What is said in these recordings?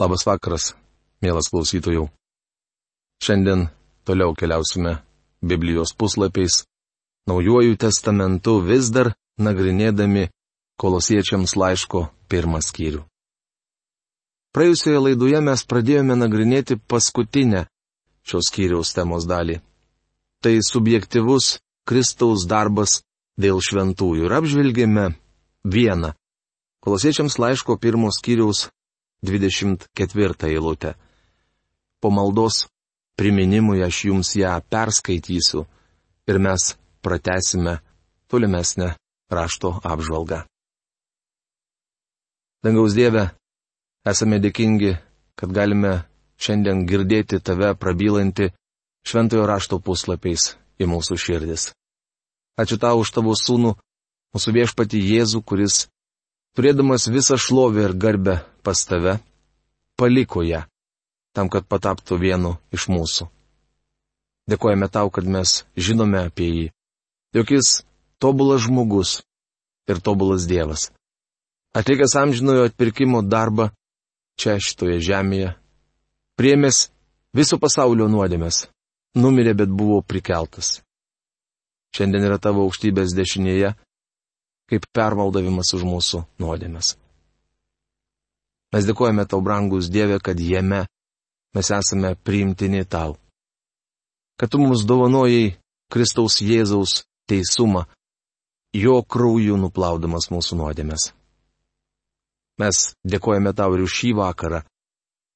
Labas vakaras, mielas klausytojų. Šiandien toliau keliausime Biblijos puslapiais, Naujuoju testamentu vis dar nagrinėdami kolosiečiams laiško pirmą skyrių. Praėjusioje laidoje mes pradėjome nagrinėti paskutinę šios skyriaus temos dalį. Tai subjektivus Kristaus darbas dėl šventųjų ir apžvelgėme vieną. Kolosiečiams laiško pirmos skyriaus 24 eilutę. Po maldos priminimui aš jums ją perskaitysiu ir mes pratesime tolimesnę rašto apžvalgą. Dangaus Dieve, esame dėkingi, kad galime šiandien girdėti tave prabylanti šventojo rašto puslapiais į mūsų širdis. Ačiū tau už tavo sūnų, mūsų viešpati Jėzų, kuris turėdamas visą šlovę ir garbę pas tave, paliko ją, tam, kad pataptų vienu iš mūsų. Dėkojame tau, kad mes žinome apie jį, jog jis tobulas žmogus ir tobulas Dievas. Atlikęs amžinojo atpirkimo darbą čia šitoje žemėje, priemės viso pasaulio nuodėmės, numirė, bet buvo prikeltas. Šiandien yra tavo aukštybės dešinėje kaip permaldavimas už mūsų nuodėmes. Mes dėkojame tau, brangus Dieve, kad jame mes esame priimtini tau. Kad tu mums dovanojai Kristaus Jėzaus teisumą, jo krauju nuplaudamas mūsų nuodėmes. Mes dėkojame tau ir šį vakarą,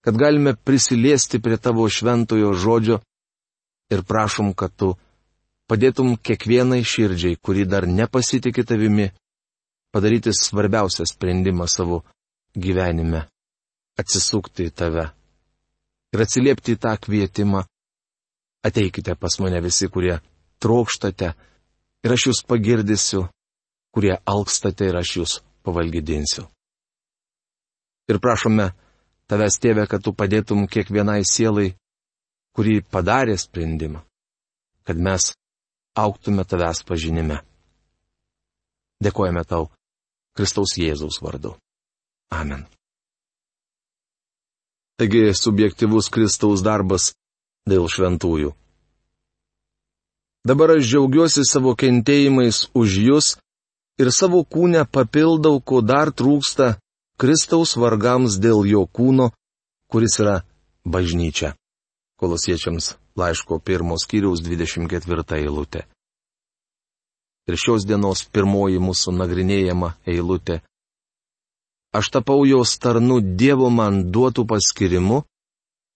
kad galime prisiliesti prie tavo šventojo žodžio ir prašom, kad tu padėtum kiekvienai širdžiai, kuri dar nepasitikė tavimi, padaryti svarbiausią sprendimą savo gyvenime - atsisukti į tave. Ir atsiliepti į tą kvietimą - ateikite pas mane visi, kurie trokštate, ir aš jūs pagirdysiu, kurie alkstate ir aš jūs pavalgydinsiu. Ir prašome tavęs tėvę, kad tu padėtum kiekvienai sielai, kuri padarė sprendimą, kad mes auktume tavęs pažinime. Dėkojame tau Kristaus Jėzaus vardu. Amen. Taigi subjektivus Kristaus darbas dėl šventųjų. Dabar aš džiaugiuosi savo kentėjimais už jūs ir savo kūnę papildau, ko dar trūksta Kristaus vargams dėl jo kūno, kuris yra bažnyčia. Kolosiečiams laiško pirmos kiriaus 24 eilutė ir šios dienos pirmoji mūsų nagrinėjama eilutė. Aš tapau jos tarnu Dievo man duotų paskirimu,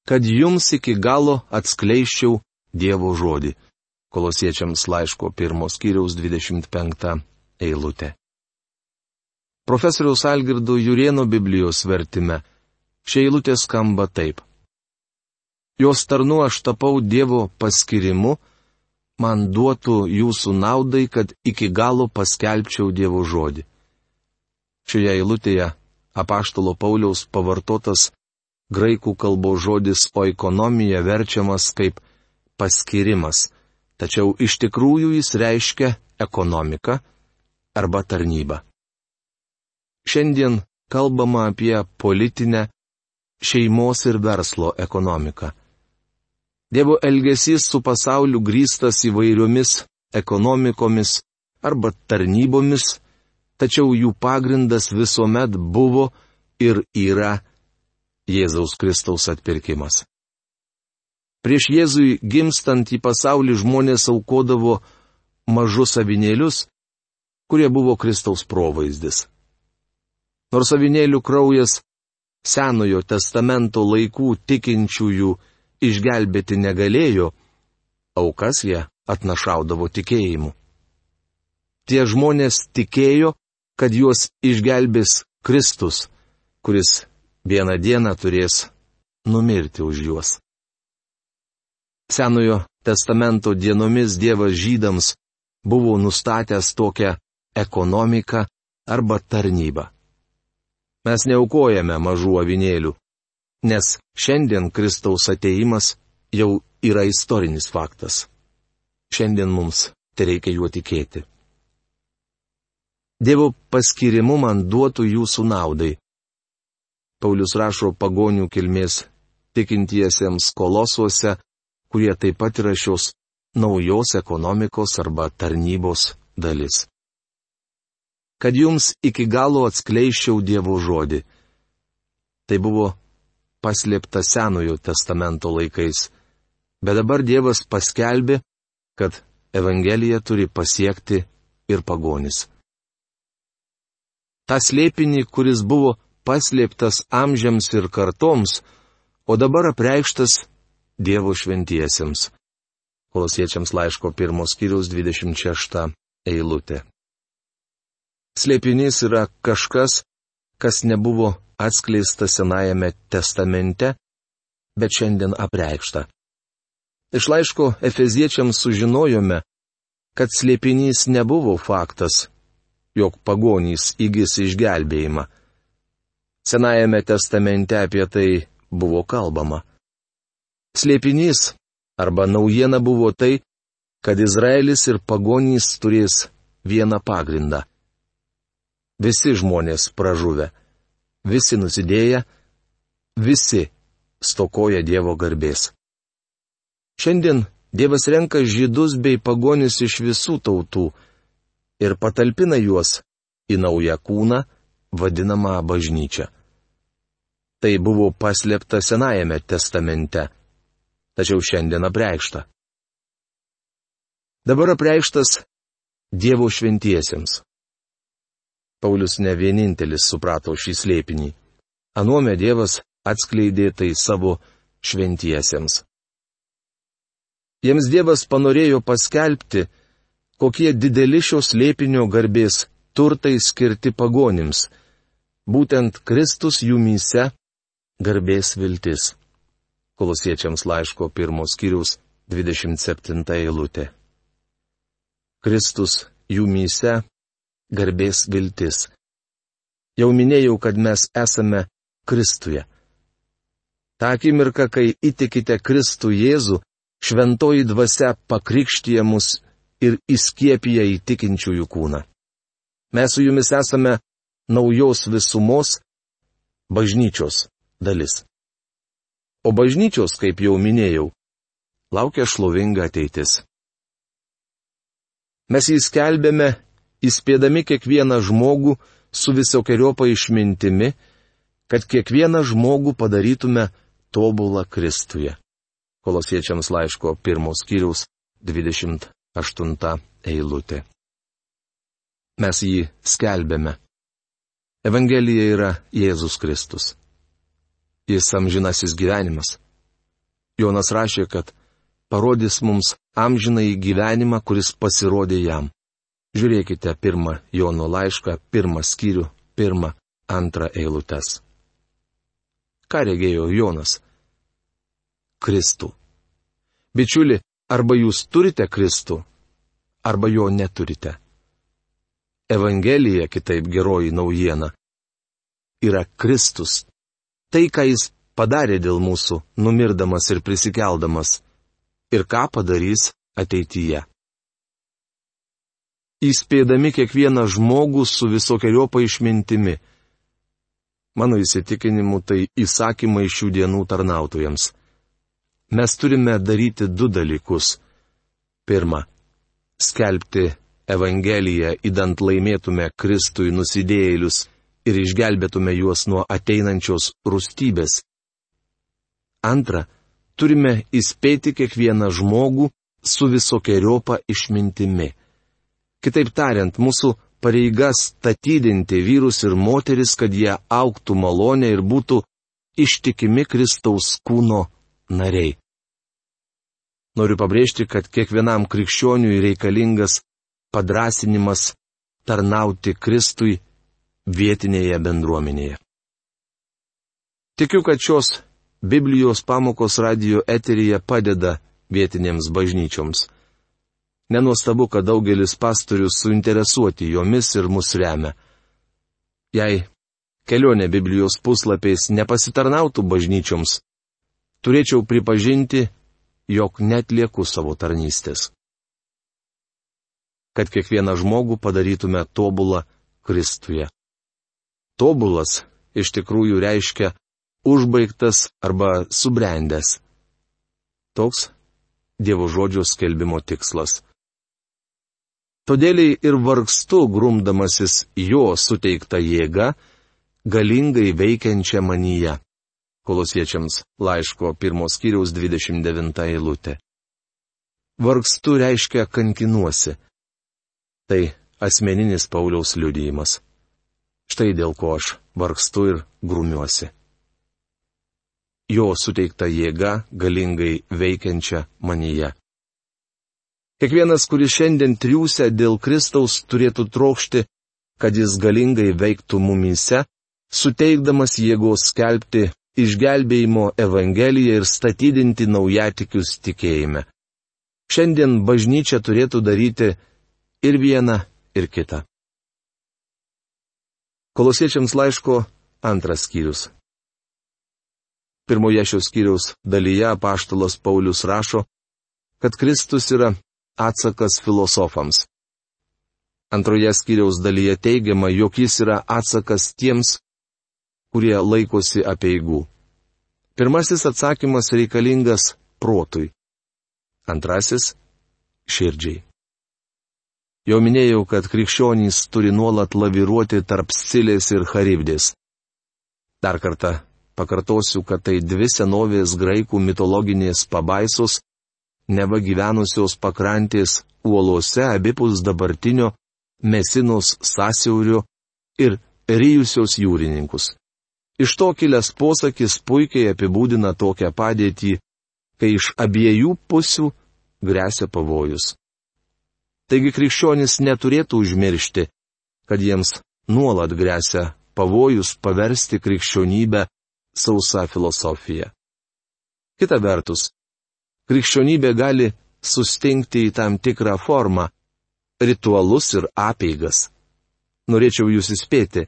kad jums iki galo atskleiščiau Dievo žodį. Kolosiečiams laiško pirmos kiriaus 25 eilutė. Profesoriaus Algirdo Jurieno Biblijos vertime šia eilutė skamba taip. Jos tarnu aš tapau Dievo paskirimu, man duotų jūsų naudai, kad iki galo paskelbčiau Dievo žodį. Šioje eilutėje apaštalo Pauliaus pavartotas graikų kalbos žodis oikonomija verčiamas kaip paskirimas, tačiau iš tikrųjų jis reiškia ekonomiką arba tarnybą. Šiandien kalbama apie politinę, šeimos ir verslo ekonomiką. Dievo elgesys su pasauliu grįstas įvairiomis ekonomikomis arba tarnybomis, tačiau jų pagrindas visuomet buvo ir yra Jėzaus Kristaus atpirkimas. Prieš Jėzui gimstant į pasaulį žmonės aukodavo mažus avinėlius, kurie buvo Kristaus provaizdis. Nors avinėlių kraujas Senojo testamento laikų tikinčiųjų išgelbėti negalėjo, aukas jie atnašaudavo tikėjimu. Tie žmonės tikėjo, kad juos išgelbės Kristus, kuris vieną dieną turės numirti už juos. Senojo testamento dienomis Dievas žydams buvo nustatęs tokią ekonomiką arba tarnybą. Mes neaukojame mažų avinėlių, nes šiandien Kristaus ateimas jau yra istorinis faktas. Šiandien mums tai reikia juo tikėti. Dievo paskirimu man duotų jūsų naudai. Paulius rašo pagonių kilmės tikintiesiems kolosuose, kurie taip pat yra šios naujos ekonomikos arba tarnybos dalis. Kad jums iki galo atskleiščiau Dievo žodį. Tai buvo paslėpta Senojo testamento laikais, bet dabar Dievas paskelbė, kad Evangelija turi pasiekti ir pagonis. Ta slėpinį, kuris buvo paslėptas amžiams ir kartoms, o dabar apreikštas Dievo šventiesiems. Kolosiečiams laiško pirmos kiriaus 26 eilutė. Slėpinys yra kažkas, kas nebuvo atskleista Senajame testamente, bet šiandien apreikšta. Iš laiško Efeziečiams sužinojome, kad slėpinys nebuvo faktas, jog pagonys įgis išgelbėjimą. Senajame testamente apie tai buvo kalbama. Slėpinys arba naujiena buvo tai, kad Izraelis ir pagonys turės vieną pagrindą. Visi žmonės pražuvę, visi nusidėję, visi stokoja Dievo garbės. Šiandien Dievas renka žydus bei pagonis iš visų tautų ir patalpina juos į naują kūną, vadinamą bažnyčią. Tai buvo paslėpta Senajame testamente, tačiau šiandien apreikšta. Dabar apreikštas Dievo šventiesiems. Paulius ne vienintelis suprato šį slėpinį. Anuome Dievas atskleidė tai savo šventiesiems. Jiems Dievas panorėjo paskelbti, kokie dideli šios lėpinio garbės turtai skirti pagonims. Būtent Kristus jumyse garbės viltis. Kolosiečiams laiško pirmos skyrius 27 eilutė. Kristus jumyse garbės viltis. Jau minėjau, kad mes esame Kristuje. Ta akimirka, kai įtikite Kristų Jėzų, šventoji dvasia pakrikštyje mus ir įskiepija į tikinčiųjų kūną. Mes su jumis esame naujos visumos bažnyčios dalis. O bažnyčios, kaip jau minėjau, laukia šlovinga ateitis. Mes jį skelbėme, įspėdami kiekvieną žmogų su visokiojopa išmintimi, kad kiekvieną žmogų padarytume tobulą Kristuje. Kolosiečiams laiško pirmos kiriaus 28 eilutė. Mes jį skelbėme. Evangelija yra Jėzus Kristus. Jis amžinasis gyvenimas. Jonas rašė, kad parodys mums amžinai gyvenimą, kuris pasirodė jam. Žiūrėkite pirmą Jono laišką, pirmą skyrių, pirmą, antrą eilutes. Ką regėjo Jonas? Kristų. Bičiuli, arba jūs turite Kristų, arba jo neturite. Evangelija, kitaip geroji naujiena, yra Kristus. Tai, ką jis padarė dėl mūsų, numirdamas ir prisikeldamas, ir ką padarys ateityje. Įspėdami kiekvieną žmogų su visokiojopa išmintimi. Mano įsitikinimu tai įsakymai šių dienų tarnautojams. Mes turime daryti du dalykus. Pirma, skelbti Evangeliją, įdant laimėtume Kristui nusidėjėlius ir išgelbėtume juos nuo ateinančios rūstybės. Antra, turime įspėti kiekvieną žmogų su visokiojopa išmintimi. Kitaip tariant, mūsų pareiga statydinti vyrus ir moteris, kad jie auktų malonę ir būtų ištikimi Kristaus kūno nariai. Noriu pabrėžti, kad kiekvienam krikščioniui reikalingas padrasinimas tarnauti Kristui vietinėje bendruomenėje. Tikiu, kad šios Biblijos pamokos radio eteryje padeda vietinėms bažnyčioms. Nenuostabu, kad daugelis pastorių suinteresuoti jomis ir mus remia. Jei kelionė Biblijos puslapiais nepasitarnautų bažnyčioms, turėčiau pripažinti, jog netlieku savo tarnystės. Kad kiekvieną žmogų padarytume tobulą Kristuje. Tobulas iš tikrųjų reiškia užbaigtas arba subrendęs. Toks Dievo žodžio skelbimo tikslas. Todėliai ir vargstu grumdamasis jo suteikta jėga, galingai veikiančia manyje. Kolosiečiams laiško pirmos kiriaus 29 eilutė. Vargstu reiškia kankinuosi. Tai asmeninis Pauliaus liudijimas. Štai dėl ko aš vargstu ir grumiuosi. Jo suteikta jėga galingai veikiančia manyje. Kiekvienas, kuris šiandien triūsia dėl Kristaus, turėtų trokšti, kad jis galingai veiktų mumyse, suteikdamas jėgos skelbti išgelbėjimo Evangeliją ir statydinti naujatikius tikėjime. Šiandien bažnyčia turėtų daryti ir vieną, ir kitą. Kolosiečiams laiško antras skyrius. Pirmoje šios skyriaus dalyje apaštalas Paulius rašo, kad Kristus yra atsakas filosofams. Antroje skyriaus dalyje teigiama, jog jis yra atsakas tiems, kurie laikosi apieigų. Pirmasis atsakymas reikalingas protui. Antrasis - širdžiai. Jau minėjau, kad krikščionys turi nuolat laviruoti tarp scilės ir charibdės. Dar kartą pakartosiu, kad tai dvi senovės graikų mitologinės pabaisos, neva gyvenusios pakrantės uolose abipus dabartinio Mesinos sąsiaurio ir ryjusios jūrininkus. Iš to kilęs posakis puikiai apibūdina tokią padėtį, kai iš abiejų pusių grėsia pavojus. Taigi krikščionis neturėtų užmiršti, kad jiems nuolat grėsia pavojus paversti krikščionybę sausa filosofija. Kita vertus, krikščionybė gali sustingti į tam tikrą formą - ritualus ir apeigas. Norėčiau jūs įspėti,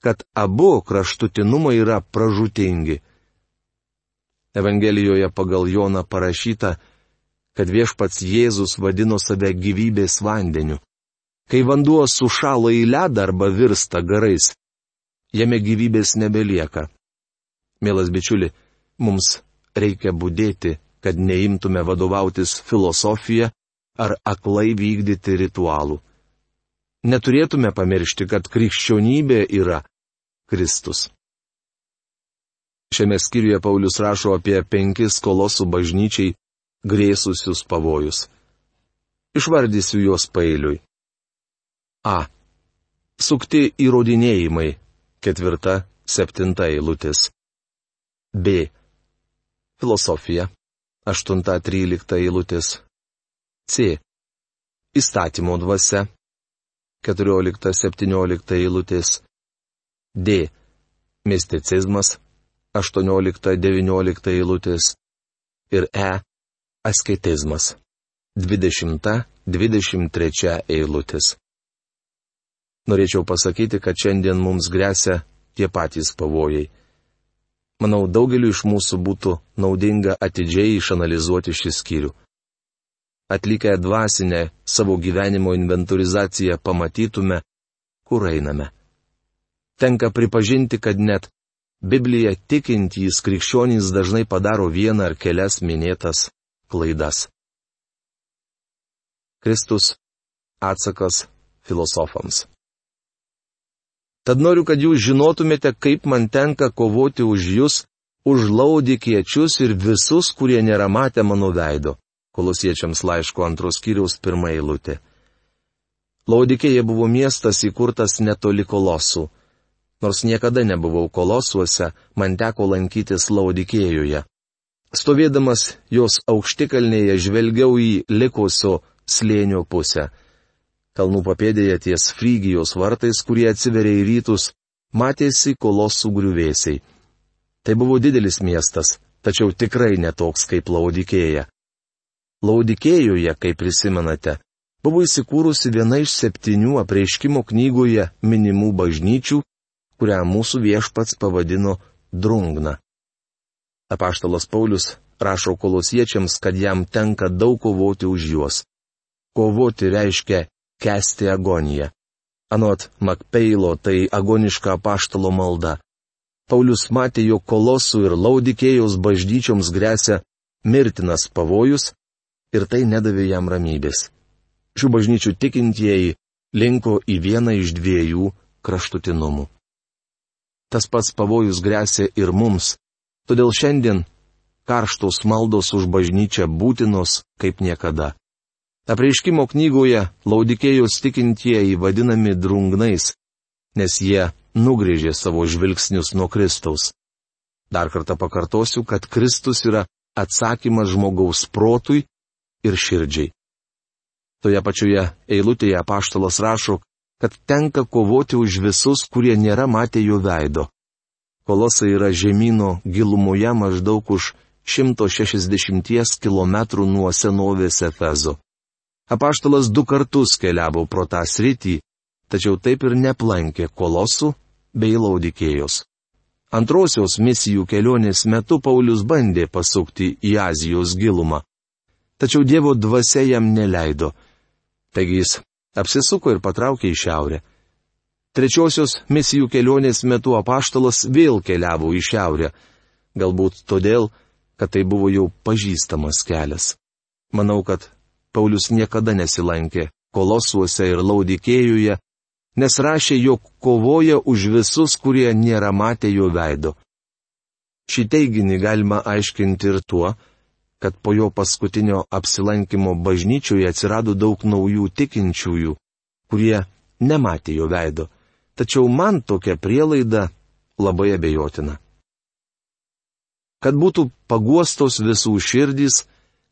kad abu kraštutinumai yra pražutingi. Evangelijoje pagal Joną parašyta, kad viešpats Jėzus vadino save gyvybės vandeniu. Kai vanduo sušalo į ledą arba virsta garais, jame gyvybės nebelieka. Mielas bičiuli, mums reikia būdėti kad neimtume vadovautis filosofija ar aklai vykdyti ritualų. Neturėtume pamiršti, kad krikščionybė yra Kristus. Šiame skyriuje Paulius rašo apie penkis kolosų bažnyčiai grėsusius pavojus. Išvardysiu juos pailiui. A. Sukti įrodinėjimai. Ketvirta, septinta eilutės. B. Filosofija. 8-13 eilutės. C. Įstatymo dvasia. 14-17 eilutės. D. Misticizmas. 18-19 eilutės. Ir E. Asketizmas. 20-23 eilutės. Norėčiau pasakyti, kad šiandien mums grėsia tie patys pavojai. Manau, daugeliu iš mūsų būtų naudinga atidžiai išanalizuoti šį skyrių. Atlikę dvasinę savo gyvenimo inventorizaciją pamatytume, kur einame. Tenka pripažinti, kad net Biblija tikintys krikščionys dažnai padaro vieną ar kelias minėtas klaidas. Kristus atsakas filosofams. Tad noriu, kad jūs žinotumėte, kaip man tenka kovoti už jūs, už laudikiečius ir visus, kurie nėra matę mano veido. Kolosiečiams laiško antros kiriaus pirmą eilutę. Laudikėje buvo miestas įkurtas netoli kolosų. Nors niekada nebuvau kolosuose, man teko lankytis Laudikėjoje. Stovėdamas jos aukštikalnėje žvelgiau į likusio slėnio pusę. Kalnų papėdėje ties Frygijos vartais, kurie atsiveria į rytus, matėsi kolosų griuvėsiai. Tai buvo didelis miestas, tačiau tikrai netoks kaip Laudikėja. Laudikėjoje, kaip prisimenate, buvo įsikūrusi viena iš septynių apreiškimo knygoje minimų bažnyčių, kurią mūsų viešpats pavadino Drungna. Apaštalas Paulius rašo kolosiečiams, kad jam tenka daug kovoti už juos. Kovoti reiškia kesti agoniją. Anot Makpeilo tai agoniška paštalo malda. Paulius matė, jog kolosų ir laudikėjos bažnyčioms grėsia mirtinas pavojus ir tai nedavė jam ramybės. Šių bažnyčių tikintieji linko į vieną iš dviejų kraštutinumų. Tas pats pavojus grėsia ir mums, todėl šiandien karštos maldos už bažnyčią būtinos kaip niekada. Apreiškimo knygoje laudikėjos tikintieji vadinami drungnais, nes jie nugrėžė savo žvilgsnius nuo Kristaus. Dar kartą pakartosiu, kad Kristus yra atsakymas žmogaus protui ir širdžiai. Toje pačioje eilutėje apaštalas rašo, kad tenka kovoti už visus, kurie nėra matę jo veido. Kolosai yra žemynų gilumoje maždaug už 160 km nuo senovės Efezo. Apaštalas du kartus keliavo pro tą sritį, tačiau taip ir neplankė kolosų bei laudikėjos. Antrosios misijų kelionės metu Paulius bandė pasukti į Azijos gilumą. Tačiau Dievo dvasia jam neleido. Taigi jis apsisuko ir patraukė į šiaurę. Trečiosios misijų kelionės metu apaštalas vėl keliavo į šiaurę. Galbūt todėl, kad tai buvo jau pažįstamas kelias. Manau, kad Paulius niekada nesilankė kolosuose ir laudikėjuje, nes rašė, jog kovoja už visus, kurie nėra matę jo veido. Šį teiginį galima aiškinti ir tuo, kad po jo paskutinio apsilankimo bažnyčioje atsirado daug naujų tikinčiųjų, kurie nematė jo veido. Tačiau man tokia prielaida labai abejotina kad būtų paguostos visų širdys,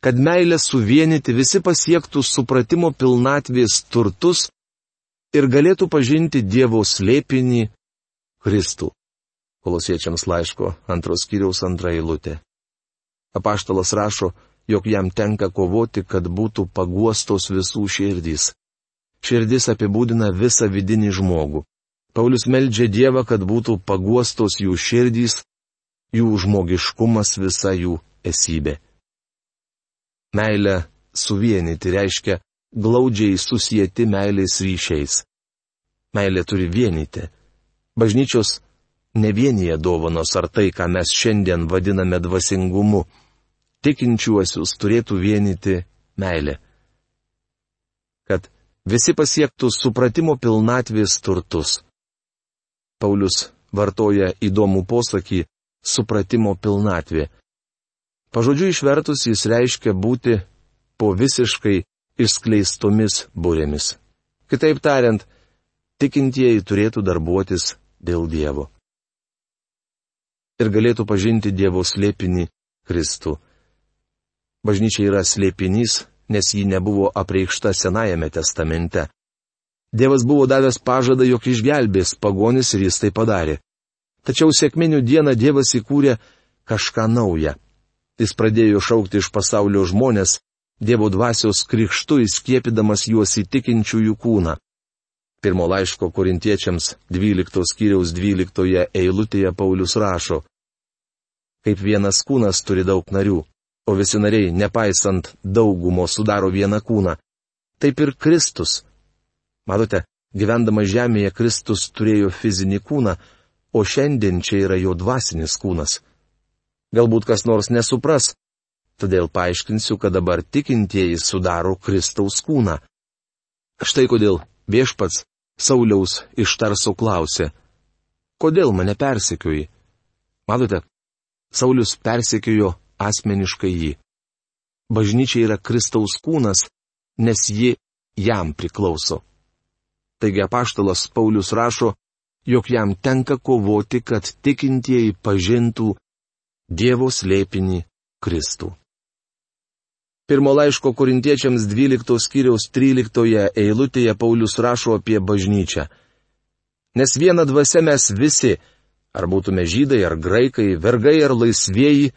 kad meilė suvienyti visi pasiektų supratimo pilnatvės turtus ir galėtų pažinti Dievo slėpinį Kristų. Kolosiečiams laiško antros kiriaus antra eilutė. Apaštalas rašo, jog jam tenka kovoti, kad būtų paguostos visų širdys. Širdis apibūdina visą vidinį žmogų. Paulius meldžia Dievą, kad būtų paguostos jų širdys jų žmogiškumas visa jų esybė. Meilę suvienyti reiškia glaudžiai susijęti meilės ryšiais. Meilė turi vienyti. Bažnyčios ne vienyje dovanos ar tai, ką mes šiandien vadiname dvasingumu. Tikinčiuosius turėtų vienyti meilė. Kad visi pasiektų supratimo pilnatvės turtus. Paulius vartoja įdomų posakį supratimo pilnatvė. Pažodžiu išvertus jis reiškia būti po visiškai išskleistomis būrėmis. Kitaip tariant, tikintieji turėtų darbuotis dėl Dievo. Ir galėtų pažinti Dievo slėpinį Kristų. Bažnyčia yra slėpinys, nes ji nebuvo apreikšta Senajame testamente. Dievas buvo davęs pažadą, jog išgelbės pagonis ir jis tai padarė. Tačiau sėkminių dieną Dievas įkūrė kažką naują. Jis pradėjo šaukti iš pasaulio žmonės, Dievo dvasios krikštų įskiepidamas juos įtikinčiųjų kūną. Pirmo laiško korintiečiams 12 skyriaus 12 eilutėje Paulius rašo. Kaip vienas kūnas turi daug narių, o visi nariai, nepaisant daugumo, sudaro vieną kūną. Taip ir Kristus. Matote, gyvendamas žemėje Kristus turėjo fizinį kūną, o šiandien čia yra jo dvasinis kūnas. Galbūt kas nors nesupras, todėl paaiškinsiu, kad dabar tikintieji sudaro Kristaus kūną. Štai kodėl viešpats Sauliaus iš Tarso klausė, kodėl mane persekioji? Matote, Saulius persekiojo asmeniškai jį. Bažnyčia yra Kristaus kūnas, nes ji jam priklauso. Taigi apaštalas Paulius rašo, jog jam tenka kovoti, kad tikintieji pažintų Dievo slėpinį Kristų. Pirmo laiško korintiečiams 12 skyriaus 13 eilutėje Paulius rašo apie bažnyčią. Nes vieną dvasę mes visi, ar būtume žydai, ar graikai, vergai, ar laisvėjai,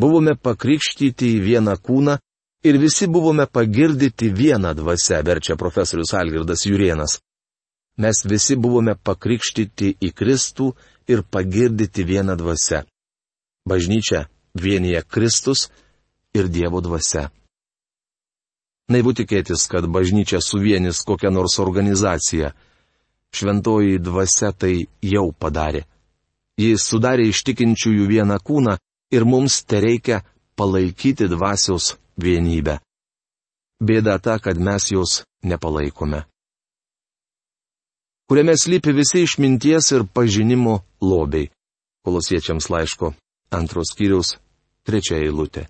buvome pakrikštyti į vieną kūną ir visi buvome pagirdyti vieną dvasę, verčia profesorius Algirdas Jurienas mes visi buvome pakrikštyti į Kristų ir pagirdyti vieną dvasę. Bažnyčia vienyje Kristus ir Dievo dvasia. Naivu tikėtis, kad bažnyčia suvienis kokią nors organizaciją. Šventoji dvasia tai jau padarė. Jis sudarė iš tikinčiųjų vieną kūną ir mums tereikia palaikyti dvasios vienybę. Bėda ta, kad mes jos nepalaikome. Kuriame slypi visi išminties ir pažinimo lobiai. Kolosiečiams laiško antros skyriaus trečia eilutė.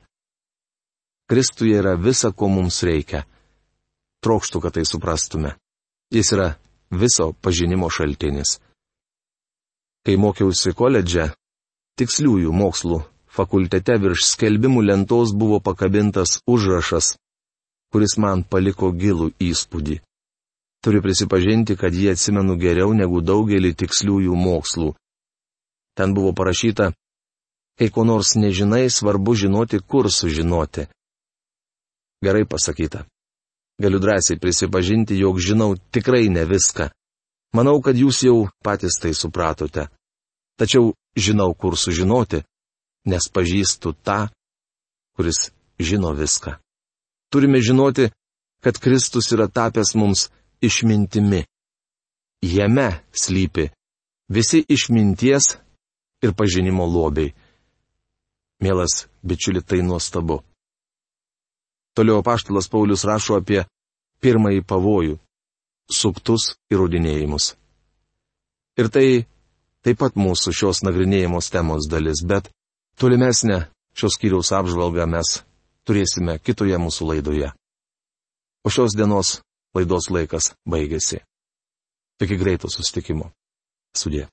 Kristuje yra visa, ko mums reikia. Trokštų, kad tai suprastume. Jis yra viso pažinimo šaltinis. Kai mokiausi koledže, tiksliųjų mokslų fakultete virš skelbimų lentos buvo pakabintas užrašas, kuris man paliko gilų įspūdį. Turiu prisipažinti, kad jį atsimenu geriau negu daugelį tiksliųjų mokslų. Ten buvo parašyta, kai ko nors nežinai, svarbu žinoti, kur sužinoti. Gerai pasakyta. Galiu drąsiai prisipažinti, jog žinau tikrai ne viską. Manau, kad jūs jau patys tai supratote. Tačiau žinau, kur sužinoti, nes pažįstu tą, kuris žino viską. Turime žinoti, kad Kristus yra tapęs mums išmintimi. Jame slypi visi išminties ir pažinimo lobiai. Mielas bičiuli, tai nuostabu. Toliau paštalas Paulius rašo apie pirmąjį pavojų - suktus įrodinėjimus. Ir tai taip pat mūsų šios nagrinėjimos temos dalis, bet tolimesnę šios skyriaus apžvalgą mes turėsime kitoje mūsų laidoje. O šios dienos laidos laikas baigėsi. Iki greito sustikimo. Sudė.